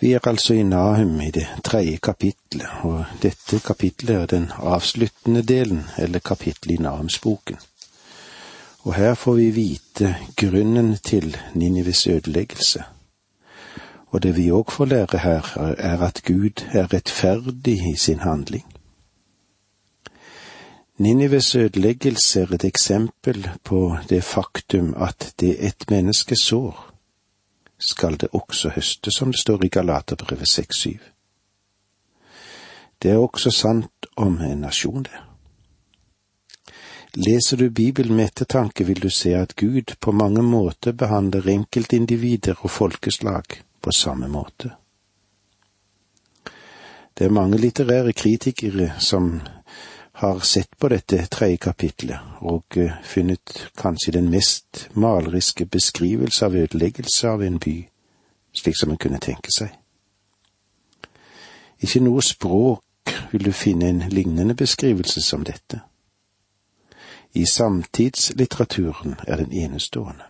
Vi er altså i Nahum i det tredje kapitlet, og dette kapitlet er den avsluttende delen, eller kapittelet i Nahumsboken. Og her får vi vite grunnen til Ninives ødeleggelse. Og det vi òg får lære her, er at Gud er rettferdig i sin handling. Ninives ødeleggelse er et eksempel på det faktum at det et menneske sår, skal det også høste, som det står i Galaterbrevet 6-7. Det er også sant om en nasjon, det. Leser du Bibelen med ettertanke, vil du se at Gud på mange måter behandler enkeltindivider og folkeslag på samme måte. Det er mange litterære kritikere som har sett på dette tredje kapitlet og eh, funnet kanskje den mest maleriske beskrivelse av ødeleggelse av en by, slik som en kunne tenke seg. Ikke noe språk vil du finne en lignende beskrivelse som dette. I samtidslitteraturen er den enestående.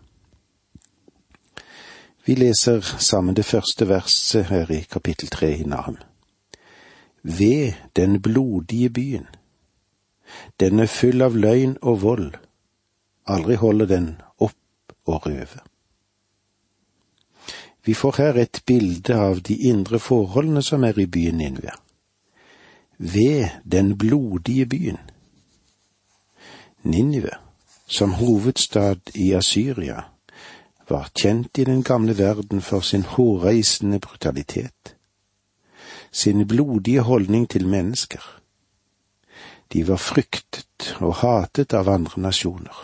Vi leser sammen det første verset her i kapittel tre i Nahum. Ved den blodige byen den er full av løgn og vold. Aldri holder den opp å røve. Vi får her et bilde av de indre forholdene som er i byen Ninve. Ved den blodige byen. Ninive, som hovedstad i Asyria, var kjent i den gamle verden for sin hårreisende brutalitet, sin blodige holdning til mennesker de var fryktet og hatet av andre nasjoner.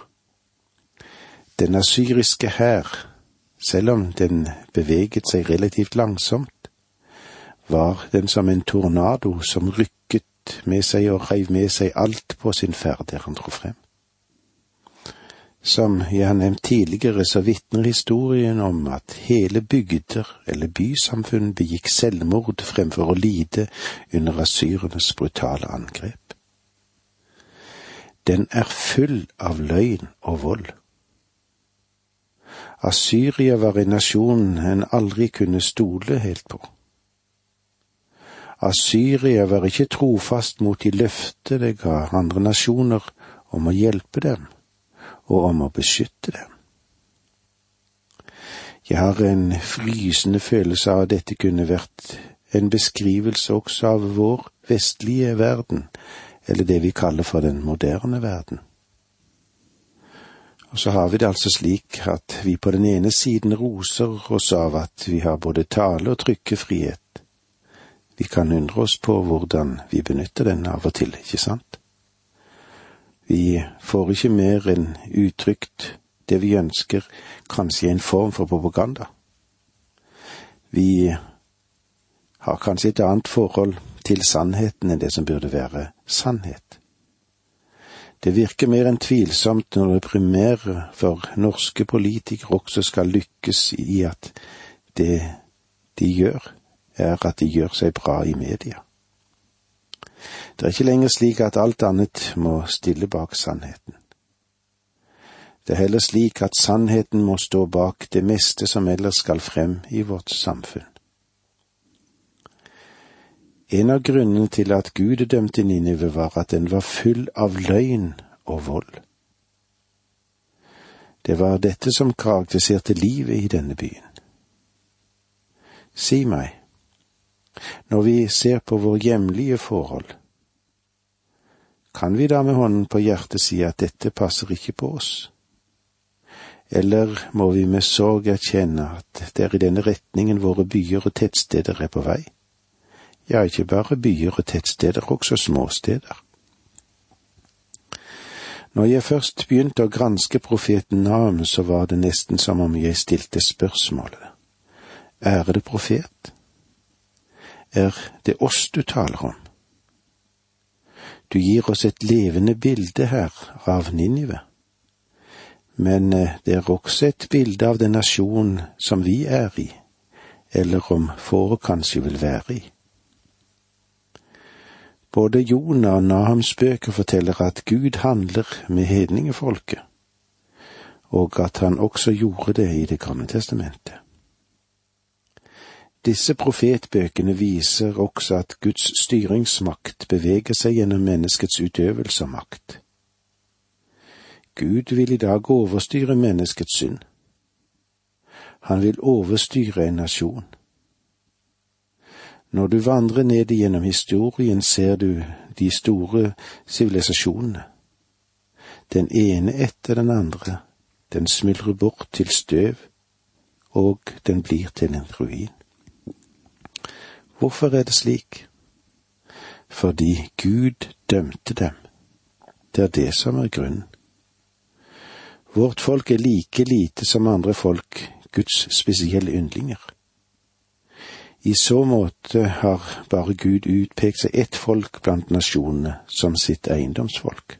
Den asyriske hær, selv om den beveget seg relativt langsomt, var den som en tornado som rykket med seg og reiv med seg alt på sin ferd der han dro frem. Som jeg har nevnt tidligere, så vitner historien om at hele bygder eller bysamfunn begikk selvmord fremfor å lide under asyrenes brutale angrep. Den er full av løgn og vold. Asyria var en nasjon en aldri kunne stole helt på. Asyria var ikke trofast mot de løfter det ga andre nasjoner om å hjelpe dem og om å beskytte dem. Jeg har en frysende følelse av at dette kunne vært en beskrivelse også av vår vestlige verden, eller det vi kaller for den moderne verden. Og så har vi det altså slik at vi på den ene siden roser oss av at vi har både tale- og trykkefrihet. Vi kan undre oss på hvordan vi benytter den av og til, ikke sant? Vi får ikke mer enn uttrykt det vi ønsker, kanskje en form for propaganda. Vi har kanskje et annet forhold til sannheten enn det som burde være sannhet. Det virker mer enn tvilsomt når det primære for norske politikere også skal lykkes i at det de gjør, er at de gjør seg bra i media. Det er ikke lenger slik at alt annet må stille bak sannheten. Det er heller slik at sannheten må stå bak det meste som ellers skal frem i vårt samfunn. En av grunnene til at Gud dømte Ninive, var at den var full av løgn og vold. Det var dette som karakteriserte livet i denne byen. Si meg, når vi ser på våre hjemlige forhold, kan vi da med hånden på hjertet si at dette passer ikke på oss? Eller må vi med sorg erkjenne at det er i denne retningen våre byer og tettsteder er på vei? Ja, ikke bare byer og tettsteder, også småsteder. Når jeg først begynte å granske profeten Naam, så var det nesten som om jeg stilte spørsmålet. Ærede profet, er det oss du taler om? Du gir oss et levende bilde her av Ninive. Men eh, det er også et bilde av den nasjon som vi er i, eller om få kanskje vil være i. Både Jonah og Nahams bøker forteller at Gud handler med hedningefolket, og at han også gjorde det i Det gamle testamentet. Disse profetbøkene viser også at Guds styringsmakt beveger seg gjennom menneskets utøvelse av makt. Gud vil i dag overstyre menneskets synd. Han vil overstyre en nasjon. Når du vandrer ned gjennom historien, ser du de store sivilisasjonene. Den ene etter den andre, den smuldrer bort til støv, og den blir til en ruin. Hvorfor er det slik? Fordi Gud dømte dem. Det er det som er grunnen. Vårt folk er like lite som andre folk Guds spesielle yndlinger. I så måte har bare Gud utpekt seg ett folk blant nasjonene som sitt eiendomsfolk.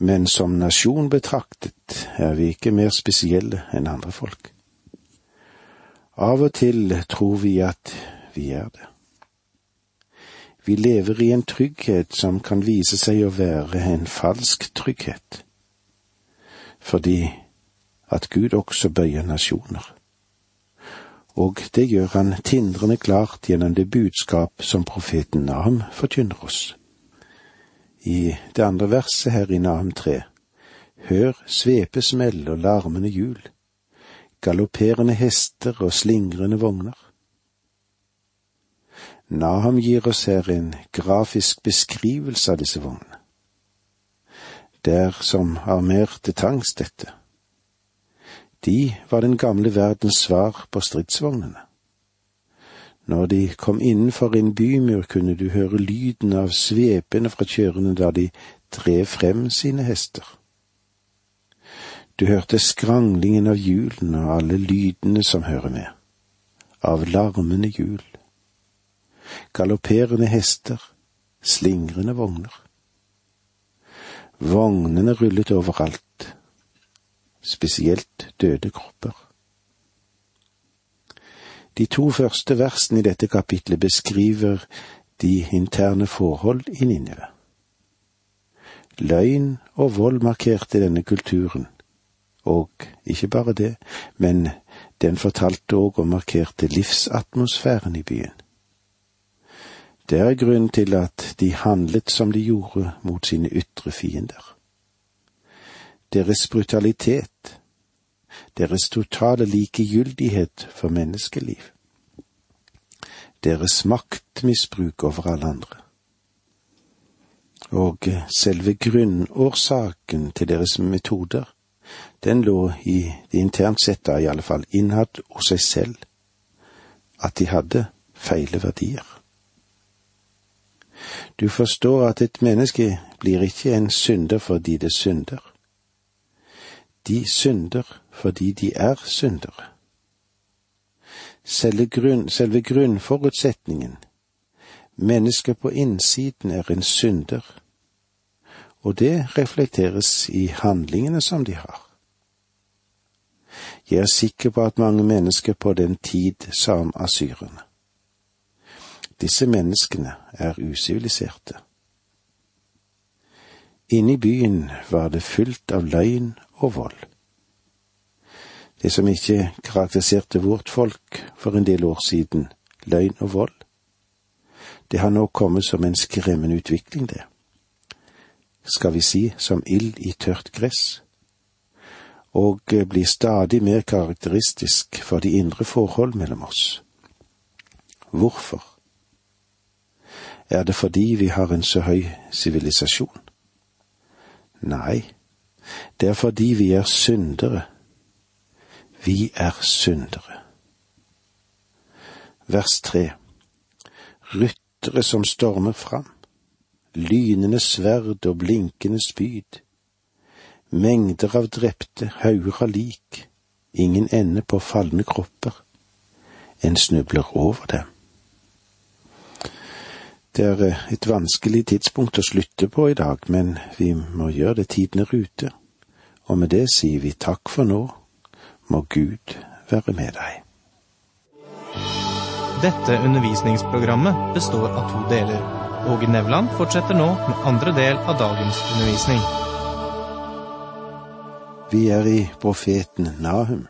Men som nasjon betraktet er vi ikke mer spesielle enn andre folk. Av og til tror vi at vi er det. Vi lever i en trygghet som kan vise seg å være en falsk trygghet, fordi at Gud også bøyer nasjoner. Og det gjør han tindrende klart gjennom det budskap som profeten Nahum forkynner oss. I det andre verset her i Nahum 3, hør svepesmell og larmende hjul, galopperende hester og slingrende vogner. Naham gir oss her en grafisk beskrivelse av disse vognene. Det er som armerte tanks, dette. De var den gamle verdens svar på stridsvognene. Når de kom innenfor en bymur, kunne du høre lyden av svepene fra kjørerne da de drev frem sine hester. Du hørte skranglingen av hjulene og alle lydene som hører med, av larmende hjul galopperende hester, slingrende vogner. Vognene rullet overalt, spesielt døde kropper. De to første versene i dette kapitlet beskriver de interne forhold i Ninive. Løgn og vold markerte denne kulturen, og ikke bare det, men den fortalte òg og markerte livsatmosfæren i byen. Det er grunnen til at de handlet som de gjorde mot sine ytre fiender. Deres brutalitet, deres totale likegyldighet for menneskeliv, deres maktmisbruk over alle andre. Og selve grunnårsaken til deres metoder, den lå i det internt sett da fall innad hos seg selv, at de hadde feile verdier. Du forstår at et menneske blir ikke en synder fordi det synder. De synder fordi de er syndere. Selve, grunn, selve grunnforutsetningen, mennesket på innsiden er en synder, og det reflekteres i handlingene som de har. Jeg er sikker på at mange mennesker på den tid som asyrene. disse menneskene er usiviliserte. Inne i byen var det fylt av løgn og vold. Det som ikke karakteriserte vårt folk for en del år siden, løgn og vold, det har nå kommet som en skremmende utvikling, det. Skal vi si som ild i tørt gress, og blir stadig mer karakteristisk for de indre forhold mellom oss. Hvorfor? Er det fordi vi har en så høy sivilisasjon? Nei, det er fordi vi er syndere. Vi er syndere. Vers tre. Ryttere som stormer fram, lynende sverd og blinkende spyd, mengder av drepte, hauger av lik, ingen ende på falne kropper, en snubler over dem. Det er eh, et vanskelig tidspunkt å slutte på i dag, men vi må gjøre det tiden er ute. Og med det sier vi takk for nå. Må Gud være med deg. Dette undervisningsprogrammet består av to deler. Åge Nevland fortsetter nå med andre del av dagens undervisning. Vi er i profeten Nahum.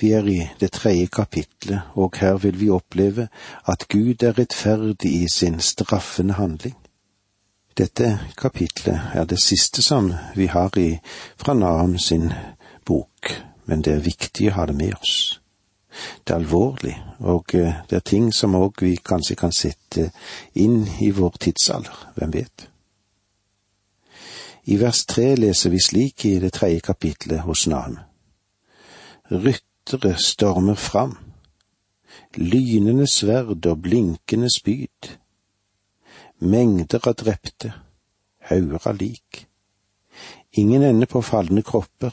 Vi er i det tredje kapitlet, og her vil vi oppleve at Gud er rettferdig i sin straffende handling. Dette kapitlet er det siste som vi har i fra Nahum sin bok, men det er viktig å ha det med oss. Det er alvorlig, og eh, det er ting som òg vi kanskje kan sette inn i vår tidsalder, hvem vet. I vers tre leser vi slik i det tredje kapitlet hos Nahum. Rytt ryttere stormer fram, lynende sverd og blinkende spyd, mengder av drepte, hauger av lik, ingen ende på falne kropper,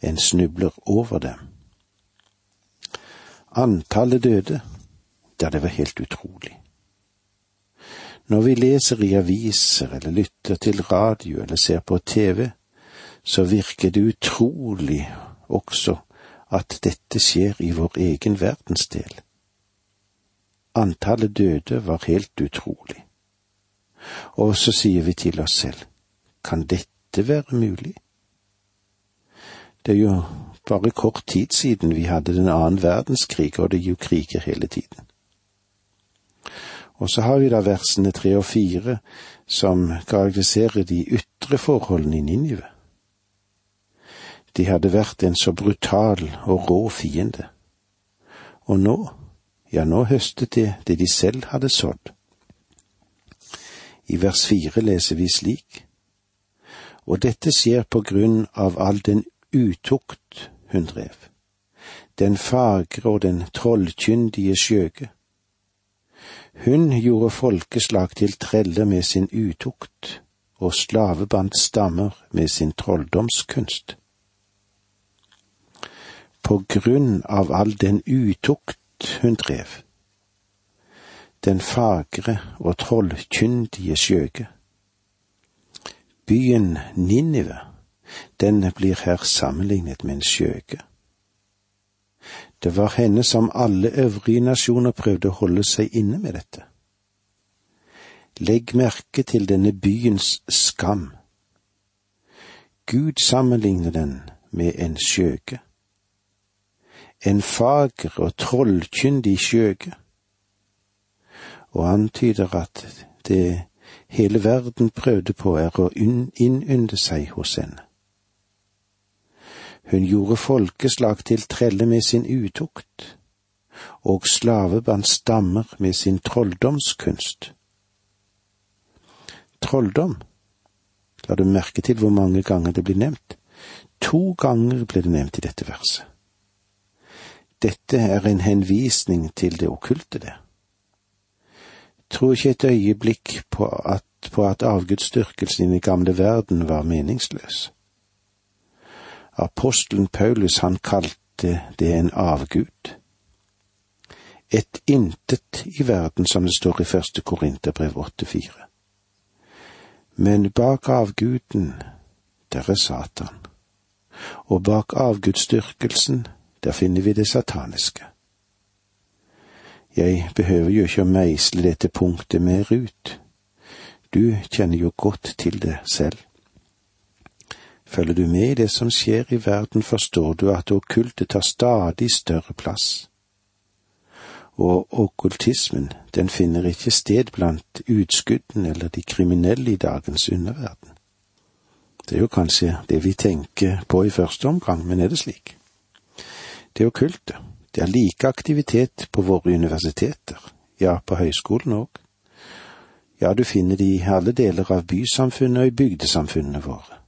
en snubler over dem. Antallet døde, ja, det var helt utrolig. Når vi leser i aviser eller lytter til radio eller ser på TV, så virker det utrolig også at dette skjer i vår egen verdensdel. Antallet døde var helt utrolig. Og så sier vi til oss selv, kan dette være mulig? Det er jo bare kort tid siden vi hadde den annen verdenskrig, og det er jo kriger hele tiden. Og så har vi da versene tre og fire som karakteriserer de ytre forholdene i Ninive. De hadde vært en så brutal og rå fiende. Og nå, ja, nå høstet de det de selv hadde sådd. I vers fire leser vi slik. Og dette skjer på grunn av all den utukt hun drev, den fagre og den trollkyndige skjøge. Hun gjorde folkeslag til treller med sin utukt, og slavebandt stammer med sin trolldomskunst på grunn av all den utukt hun drev. Den fagre og trollkyndige skjøge. Byen Ninive, den blir her sammenlignet med en skjøge. Det var henne som alle øvrige nasjoner prøvde å holde seg inne med dette. Legg merke til denne byens skam. Gud sammenligner den med en skjøge en fager og trollkyndig skjøge, og antyder at det hele verden prøvde på, er å innynde seg hos henne. Hun gjorde folkeslag til trelle med sin utukt, og slavebandt stammer med sin trolldomskunst. Trolldom, la du merke til hvor mange ganger det blir nevnt? To ganger ble det nevnt i dette verset. Dette er en henvisning til det okkulte, det. Tro ikke et øyeblikk på at, på at avgudsdyrkelsen i den gamle verden var meningsløs. Apostelen Paulus, han kalte det en avgud. Et intet i verden, som det står i første Korinterbrev 8,4. Men bak avguden, der er Satan, og bak avgudsdyrkelsen, der finner vi det sataniske. Jeg behøver jo ikke å meisle dette punktet mer ut. Du kjenner jo godt til det selv. Følger du med i det som skjer i verden, forstår du at okkulte tar stadig større plass. Og okkultismen, den finner ikke sted blant utskuddene eller de kriminelle i dagens underverden. Det er jo kanskje det vi tenker på i første omgang, men er det slik? Det okkulte. Det er like aktivitet på våre universiteter, ja, på høyskolen òg. Ja, du finner det i alle deler av bysamfunnet og i bygdesamfunnene våre.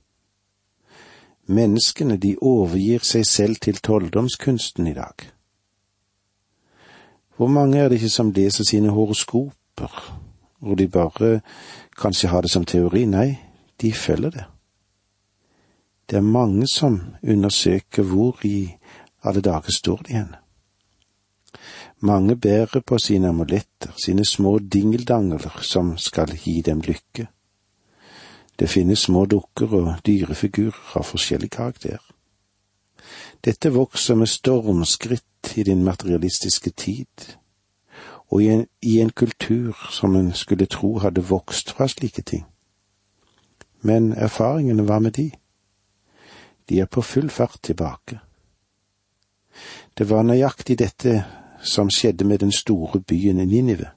Menneskene, de overgir seg selv til trolldomskunsten i dag. Hvor mange er det ikke som leser sine horoskoper, hvor de bare kanskje har det som teori? Nei, de følger det. Det er mange som undersøker hvor i alle dager står de igjen? Mange bærer på sine amuletter, sine små dingeldangler som skal gi dem lykke. Det finnes små dukker og dyrefigurer av forskjellig karakter. Dette vokser med stormskritt i din materialistiske tid, og i en, i en kultur som en skulle tro hadde vokst fra slike ting. Men erfaringene, hva med de? De er på full fart tilbake. Det var nøyaktig dette som skjedde med den store byen Ninive,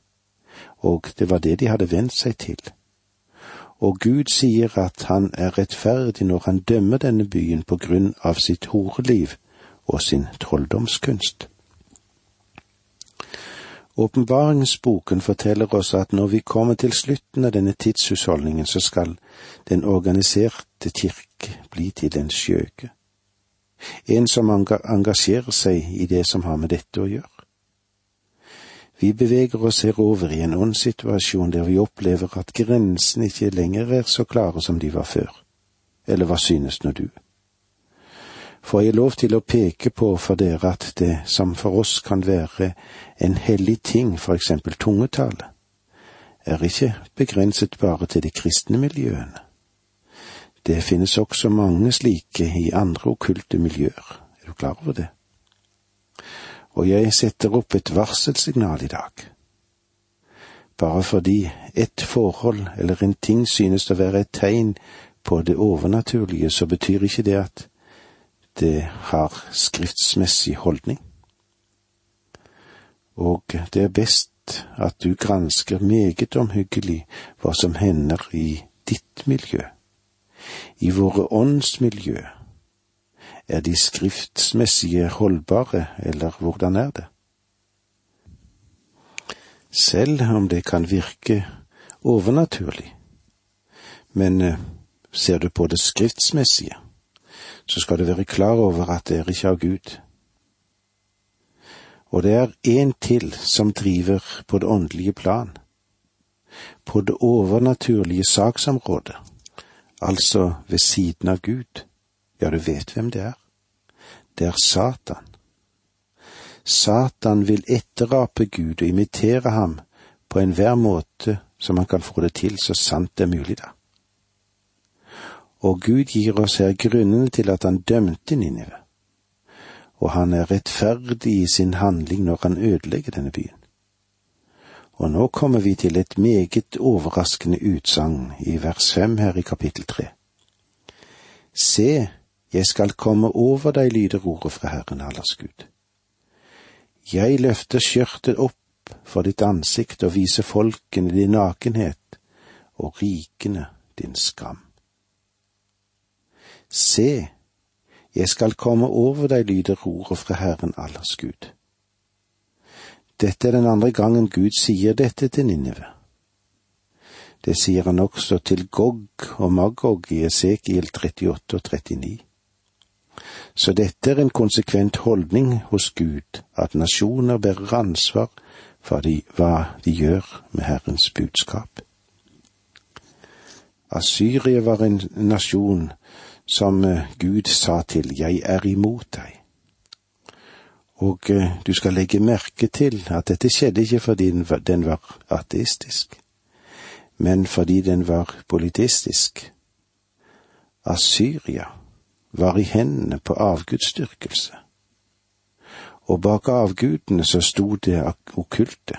og det var det de hadde vent seg til. Og Gud sier at han er rettferdig når han dømmer denne byen på grunn av sitt horeliv og sin trolldomskunst. Åpenbaringsboken forteller oss at når vi kommer til slutten av denne tidshusholdningen, så skal den organiserte kirke bli til en skjøge. En som engasjerer seg i det som har med dette å gjøre. Vi beveger oss herover i en åndssituasjon der vi opplever at grensene ikke lenger er så klare som de var før. Eller hva synes nå du? Får jeg lov til å peke på for dere at det som for oss kan være en hellig ting, for eksempel tungetale, er ikke begrenset bare til de kristne miljøene. Det finnes også mange slike i andre okkulte miljøer. Er du klar over det? og jeg setter opp et varselsignal i dag. Bare fordi ett forhold eller en ting synes å være et tegn på det overnaturlige, så betyr ikke det at det har skriftsmessig holdning. Og det er best at du gransker meget omhyggelig hva som hender i ditt miljø, i våre åndsmiljø, er de skriftsmessige holdbare, eller hvordan er det? Selv om det kan virke overnaturlig, men eh, ser du på det skriftsmessige, så skal du være klar over at det er ikke av Gud. Og det er én til som driver på det åndelige plan, på det overnaturlige saksområdet, altså ved siden av Gud ja, du vet hvem det er. Det er Satan. Satan vil etterape Gud og imitere ham på enhver måte som han kan få det til, så sant det er mulig, da. Og Gud gir oss her grunnene til at han dømte Ninive, og han er rettferdig i sin handling når han ødelegger denne byen. Og nå kommer vi til et meget overraskende utsagn i vers fem her i kapittel tre. Se, jeg skal komme over deg, lyder ordet fra Herren Allers Gud. Jeg løfter skjørtet opp for ditt ansikt og viser folkene din nakenhet og rikene din skam. Se, jeg skal komme over deg, lyder ordet fra Herren Allers Gud. Dette er den andre gangen Gud sier dette til Ninive. Det sier han også til Gog og Magog i Esekiel 38 og 39. Så dette er en konsekvent holdning hos Gud, at nasjoner bærer ansvar for de, hva de gjør med Herrens budskap. Asyria var en nasjon som eh, Gud sa til Jeg er imot deg. Og eh, du skal legge merke til at dette skjedde ikke fordi den var ateistisk, men fordi den var politistisk. Asyria var i hendene på avgudsdyrkelse. Og bak avgudene så sto det okkulte.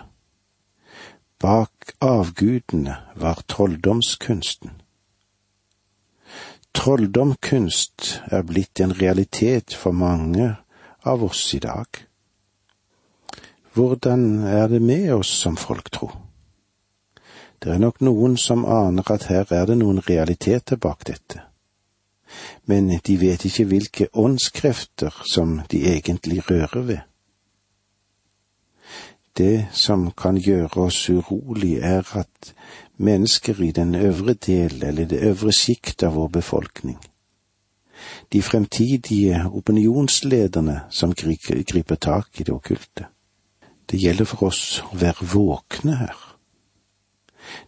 Bak avgudene var trolldomskunsten. Trolldomkunst er blitt en realitet for mange av oss i dag. Hvordan er det med oss som folk, tror? Det er nok noen som aner at her er det noen realiteter bak dette men de vet ikke hvilke åndskrefter som de egentlig rører ved. Det som kan gjøre oss urolig, er at mennesker i den øvre del eller det øvre sjikt av vår befolkning, de fremtidige opinionslederne som griper tak i det okkulte, det gjelder for oss å være våkne her.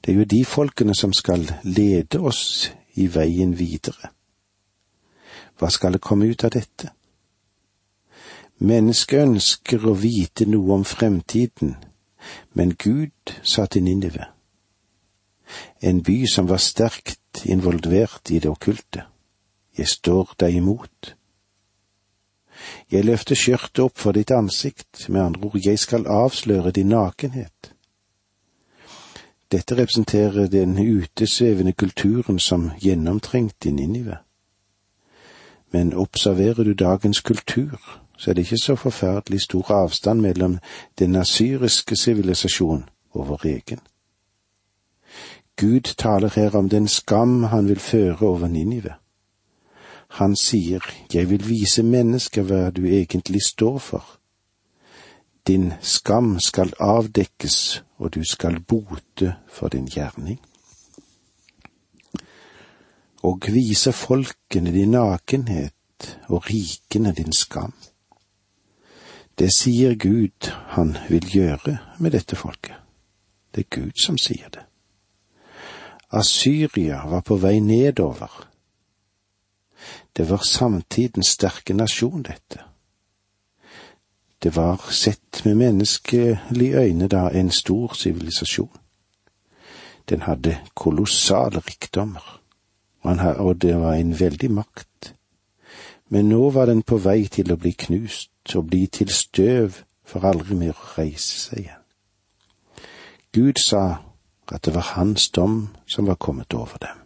Det er jo de folkene som skal lede oss i veien videre. Hva skal det komme ut av dette? Mennesket ønsker å vite noe om fremtiden, men Gud sa til Ninive, en by som var sterkt involvert i det okkulte, jeg står deg imot. Jeg løfter skjørtet opp for ditt ansikt, med andre ord, jeg skal avsløre din nakenhet. Dette representerer den utesvevende kulturen som gjennomtrengte Ninive. Men observerer du dagens kultur, så er det ikke så forferdelig stor avstand mellom den asyriske sivilisasjon og vår egen. Gud taler her om den skam han vil føre over Ninive. Han sier, Jeg vil vise mennesker hva du egentlig står for. Din skam skal avdekkes, og du skal bote for din gjerning. Og vise folkene din nakenhet og rikene din skam. Det sier Gud han vil gjøre med dette folket. Det er Gud som sier det. Asyria var på vei nedover. Det var samtidens sterke nasjon, dette. Det var sett med menneskelige øyne da en stor sivilisasjon. Den hadde kolossale rikdommer, og det var en veldig makt. Men nå var den på vei til å bli knust og bli til støv for aldri mer å reise seg igjen. Gud sa at det var hans dom som var kommet over dem.